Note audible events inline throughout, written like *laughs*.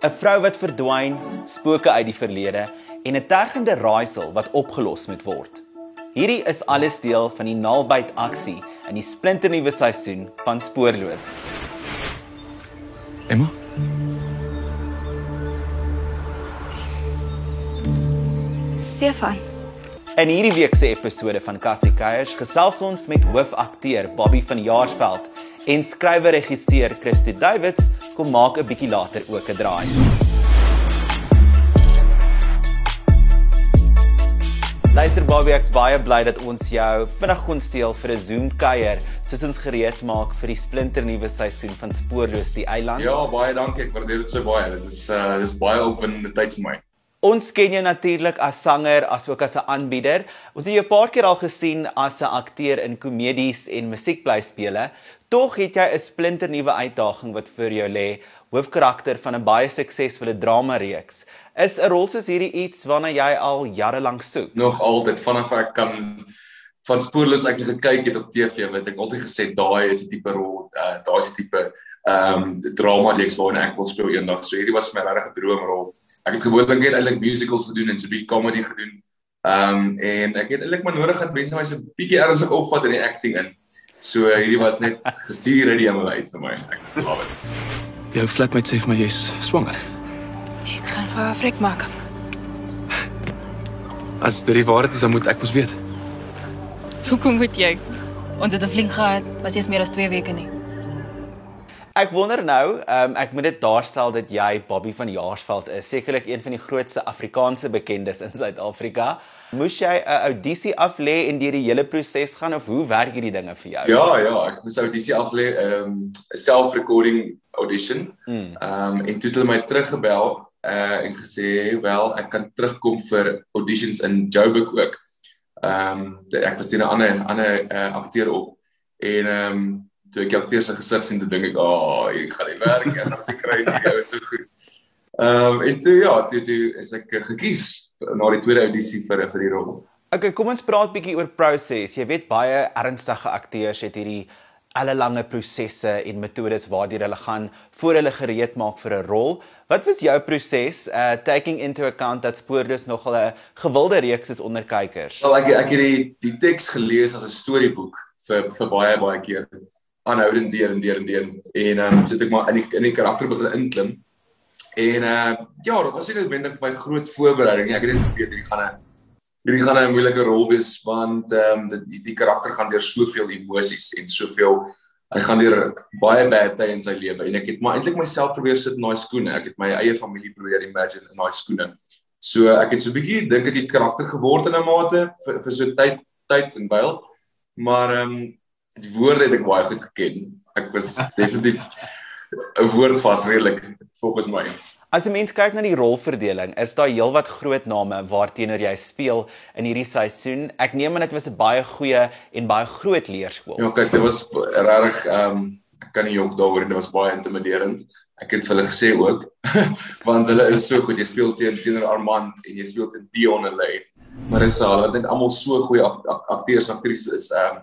'n vrou wat verdwyn, spooke uit die verlede en 'n tergende raaisel wat opgelos moet word. Hierdie is alles deel van die Nalbyt aksie in die splinternuwe seisoen van Spoorloos. Emma? Stefan. In hierdie week se episode van Cassie Keiers gesels ons met hoofakteur Bobby van Jaarsveld en skrywer-regisseur Christo Davids kom maak 'n bietjie later ook 'n draai. Luister Bobby, ek's baie bly dat ons jou vinnig kon steel vir 'n Zoom kuier soos ons gereed maak vir die splinternuwe seisoen van Spoorloos die eiland. Ja, baie dankie. Ek waardeer dit so baie. Dit is uh dis baie opwindende tyd vir my. Ons ken jou natuurlik as sanger asook as 'n aanbieder. Ons het jou 'n paar keer al gesien as 'n akteur in komedies en musiekblyspele. Tog het jy 'n splinternuwe uitdaging wat vir jou lê, hoofkarakter van 'n baie suksesvolle drama-reeks. Is 'n rol soos hierdie iets waarna jy al jare lank soek? Nog altyd vanaf ek kan van spoorloos ek gekyk het op TV, weet ek altyd gesê daai is die tipe rol, uh, daai is die tipe ehm um, drama-reeks waarin ek wil speel eendag. So hierdie was my regtig 'n droomrol ek het gewoonlik net eintlik musicals gedoen en so 'n bietjie comedy gedoen. Ehm um, en ek het eintlik maar nodig gehad mense my so 'n bietjie ernstig opvat in die acting in. So hierdie was net gestuur uit die hemel uit vir my. Ek love it. Jou flatmate sê vir my jy's swanger. Ek gaan vir haar vrek maak. As dit die waarheid is, dan moet ek mos weet. Hoekom moet jy? Ons het 'n flink gehad, was eers meer as 2 weke nie. Ek wonder nou, um, ek moet dit daarstel dat jy Bobby van Jaarsveld is, sekerlik een van die grootste Afrikaanse bekendes in Suid-Afrika. Moes jy 'n audisie aflê en deur die hele proses gaan of hoe werk hierdie dinge vir jou? Ja, ja, ek moes audisie aflê, ehm um, self-recording audition. Hmm. Ehm um, en toe het hulle my teruggebel uh en gesê, "Wel, ek kan terugkom vir auditions in Joburg ook." Ehm um, ek was teen 'n ander ander uh, akteur op en ehm um, toe ek akteur se gesig sien, dink ek, "Ag, oh, hier gaan die werk en dan kry ek jou so goed." Ehm um, en toe ja, toe toe is ek gekies na die tweede audisie vir vir die rol. Okay, kom ons praat bietjie oor proses. Jy weet baie ernstige akteurs het hierdie alle lange prosesse en metodes waardeur hulle gaan voor hulle gereed maak vir 'n rol. Wat was jou proses uh taking into account dat Spoorloos nogal 'n gewilde reeks is onder kykers? Wel ek ek het die die teks gelees as 'n storieboek vir vir baie baie keer aanhoudend deur en deur en deur en ehm um, sit ek maar in die in die karakter begin inklim. En uh ja, dit was nie noodwendig vir my groot voorbereiding nie. Ek het net geweet hierdie gaan 'n hierdie gaan 'n moeilike rol wees want ehm um, die die karakter gaan deur soveel emosies en soveel hy gaan deur baie bad tye in sy lewe en ek het maar eintlik myself probeer sit in daai skoene. Ek het my eie familie probeer imagine in daai skoene. So ek het so 'n bietjie dink ek het karakter geword in 'n mate vir vir so tyd tyd en byl. Maar ehm um, die woorde het ek baie goed geken. Ek was definitief 'n woordvas redelik volgens my. As 'n mens kyk na die rolverdeling, is daar heelwat groot name waarteenoor jy speel in hierdie seisoen. Ek neem aan dit was 'n baie goeie en baie groot leerskool. Ja, kyk, dit was regtig ehm um, ek kan nie jok daaroor en dit was baie intimiderend. Ek het vir hulle gesê ook *laughs* want hulle is so goed. Jy speel teen teenoor Armand en jy speel teen Dion en Lay. Marissa, hulle het net almal so goeie akteurs en aktrises. Ehm um,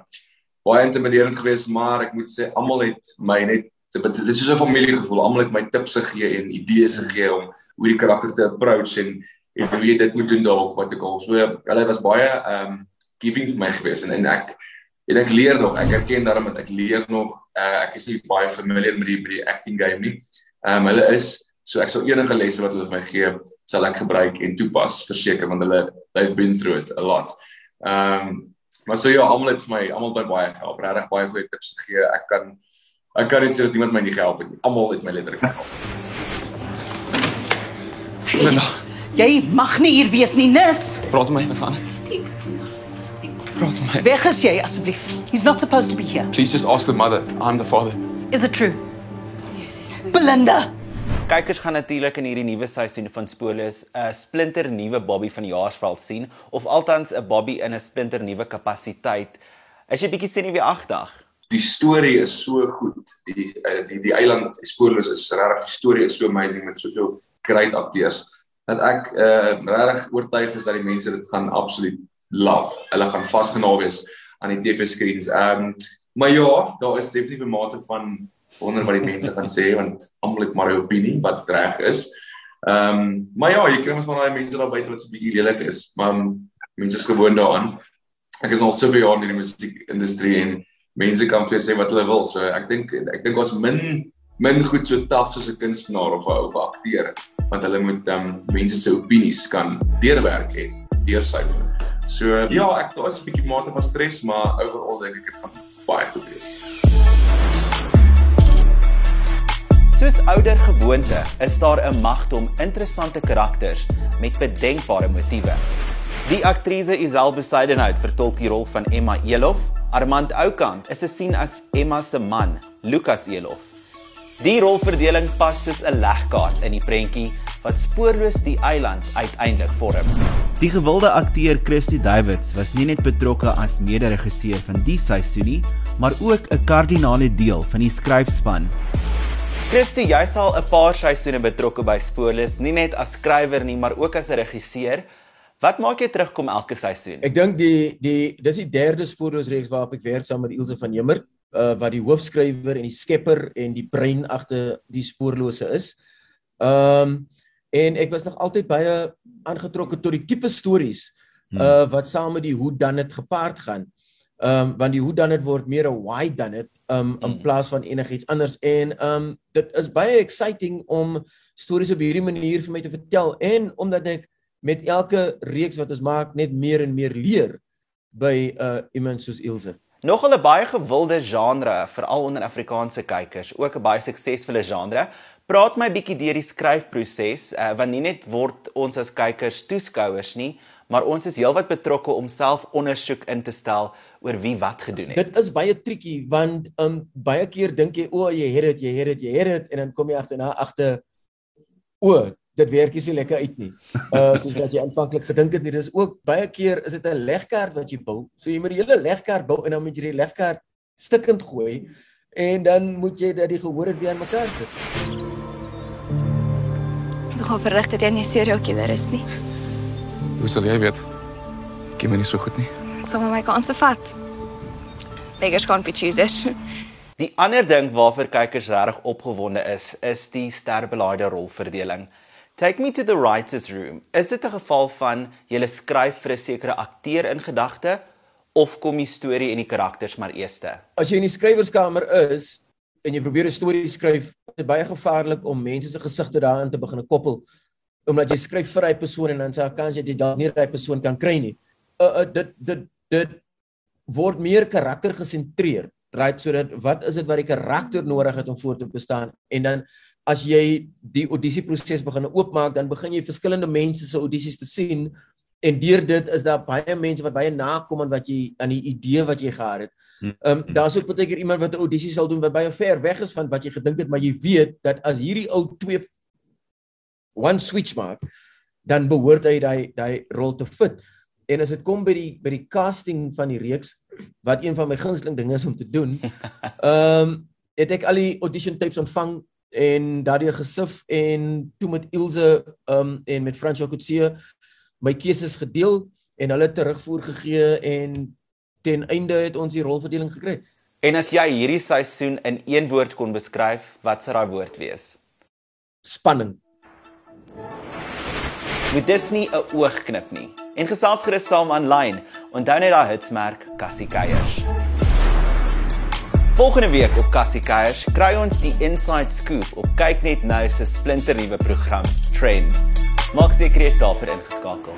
baie intimiderend geweest, maar ek moet sê almal het my net dit is so 'n familiegevoel. Almal het my tips gegee en idees gegee om hoe die karakter te approach en en hoe jy dit moet doen dalk wat ek al so hulle was baie um giving vir my geweest en, en ek en ek leer nog. Ek erken daarom dat ek leer nog. Uh, ek is nie baie familiar met die met die acting game nie. Um hulle is so ek sal enige lesse wat hulle vir my gee, sal ek gebruik en toepas verseker want hulle they've been through it a lot. Um Maar so ja, almal het vir my almal by baie gehelp. Regtig baie goeie tips gegee. Ek kan ek kan nie sê dat iemand my nie gehelp het nie. Almal het my letterlik gehelp. Linda, Jy mag nie hier wees nie, Nis. praat met my gaan? Praat met my. Weg is jy asseblief. He's not supposed to be here. Please just ask the mother. I'm the father. Is it true? Belinda. Kykers gaan natuurlik in hierdie nuwe seisoen van Spoorloos 'n splinter nuwe Bobby van Jaarsveld sien of althans 'n Bobby in 'n splinter nuwe kapasiteit. Is jy bietjie senuweeagtig? Die storie is so goed. Die eh, die die eiland Spoorloos is regtig die storie is so amazing met soveel great akteurs dat ek uh regtig oortuig is dat die mense dit gaan absoluut love. Hulle gaan vasgenaal wees aan die TV screens. Ehm um, maar ja, daar is definitief 'n mate van wonder wat die mense gaan sê want almal het maar 'n opinie wat reg is. Ehm um, maar ja, jy kry mos maar daai mense daar buite wat so bietjie lelik is, maar um, mense is gewoond daaraan. Ek is al soveel jaar in die musiekindustrie en mense kan vir jou sê wat hulle wil. So ek dink ek dink ons min min goed so taaf soos 'n kunstenaar of 'n of 'n akteur want hulle moet ehm um, mense se opinies kan deurwerk en deursyfer. So ja, ek daar is 'n bietjie mate van stres, maar overall dink ek dit gaan baie goed wees. Soos ouer gewoonte is daar 'n magte om interessante karakters met bedenkbare motiewe. Die aktrise Isel Besuidenhout vertolk die rol van Emma Elof. Armand Oukamp is te sien as Emma se man, Lukas Elof. Die rolverdeling pas soos 'n legkaart in die prentjie wat spoorloos die eiland uiteindelik vorm. Die gewilde akteur Christy Davids was nie net betrokke as mede-regisseur van die seisoen nie, maar ook 'n kardinale deel van die skryfspan. Christy, jy sal 'n paar seisoene betrokke by Spoorloos, nie net as skrywer nie, maar ook as 'n regisseur. Wat maak jy terugkom elke seisoen? Ek dink die die dis die derde Spoorloos reeks waarop ek werk saam met Ilse van Hemer, uh, wat die hoofskrywer en die skepper en die brein agter die Spoorlose is. Ehm um, en ek was nog altyd baie aangetrokke tot die tipe stories hmm. uh wat saam met die hoe dan dit gepaard gaan. Um want die hoe dan dit word meer 'n why dan dit um in hmm. plaas van enigiets anders en um dit is baie exciting om stories op hierdie manier vir my te vertel en omdat ek met elke reeks wat ons maak net meer en meer leer by uh iemand soos Ilse. Nogal 'n baie gewilde genre veral onder Afrikaanse kykers, ook 'n baie suksesvolle genre. Praat my bietjie deur die skryfproses, uh, want nie net word ons as kykers toeskouers nie, maar ons is heelwat betrokke om self ondersoek in te stel oor wie wat gedoen het. Dit is baie triekie want um baie keer dink jy o, jy het dit, jy het dit, jy het dit en dan kom jy agterna agter o, dit werk nie so lekker uit nie. *laughs* Uh soos wat jy aanvanklik gedink het, dit is ook baie keer is dit 'n legkaart wat jy bou. So jy moet die hele legkaart bou en dan moet jy die legkaart stikkend gooi en dan moet jy dat die gehoor dit weer aan mekaar sit. Ek gaan verrig dat jy nie serial killer is nie. Hoe sal jy weet? Ken my nie so goed nie. Ek sal my kans vat. Beggars can't be choosers. Die ander ding waarvoor kykers regtig opgewonde is, is die sterbelaaide rolverdeling. Take me to the writers room. Is dit 'n geval van jy skryf vir 'n sekere akteur in gedagte of kom die storie en die karakters maar eers? As jy in die skrywerskamer is, en jy probeer 'n storie skryf, is dit baie gevaarlik om mense se gesigte daarin te begin koppel omdat jy skryf vir 'n persoon en dan sê 'n kans jy dit dalk nie daai persoon kan kry nie. Uh, uh dit dit dit word meer karakter gesentreer, right? Sodat wat is dit wat die karakter nodig het om voort te bestaan? En dan as jy die audisie proses begin oopmaak, dan begin jy verskillende mense se audisies te sien en deur dit is daar baie mense wat baie nakom aan wat jy aan die idee wat jy gehad het. Hm. Ehm um, daar's ook baie keer iemand wat 'n audisie sal doen wat baie ver weg is van wat jy gedink het, maar jy weet dat as hierdie ou twee one switch maak, dan behoort hy daai daai rol te fit. En as dit kom by die by die casting van die reeks wat een van my gunsteling dinge is om te doen, *laughs* ehm um, het ek al die audition tapes ontvang en daardie gesif en toe met Ilse ehm um, en met Frans Jacotse my keuses gedeel en hulle terugvoer gegee en ten einde het ons die rolverdeling gekry. En as jy hierdie seisoen in een woord kon beskryf, wat sou daai woord wees? Spanning. Met Disney 'n oog knip nie. En gesels gerus saam aanlyn. Onthou net daai hitsmerk Cassie Keiers. Volgende week op Cassie Keiers kry ons die inside scoop op kyk net nou se splinternuwe program Trend. Maak seker jy is daarvoor ingeskakel.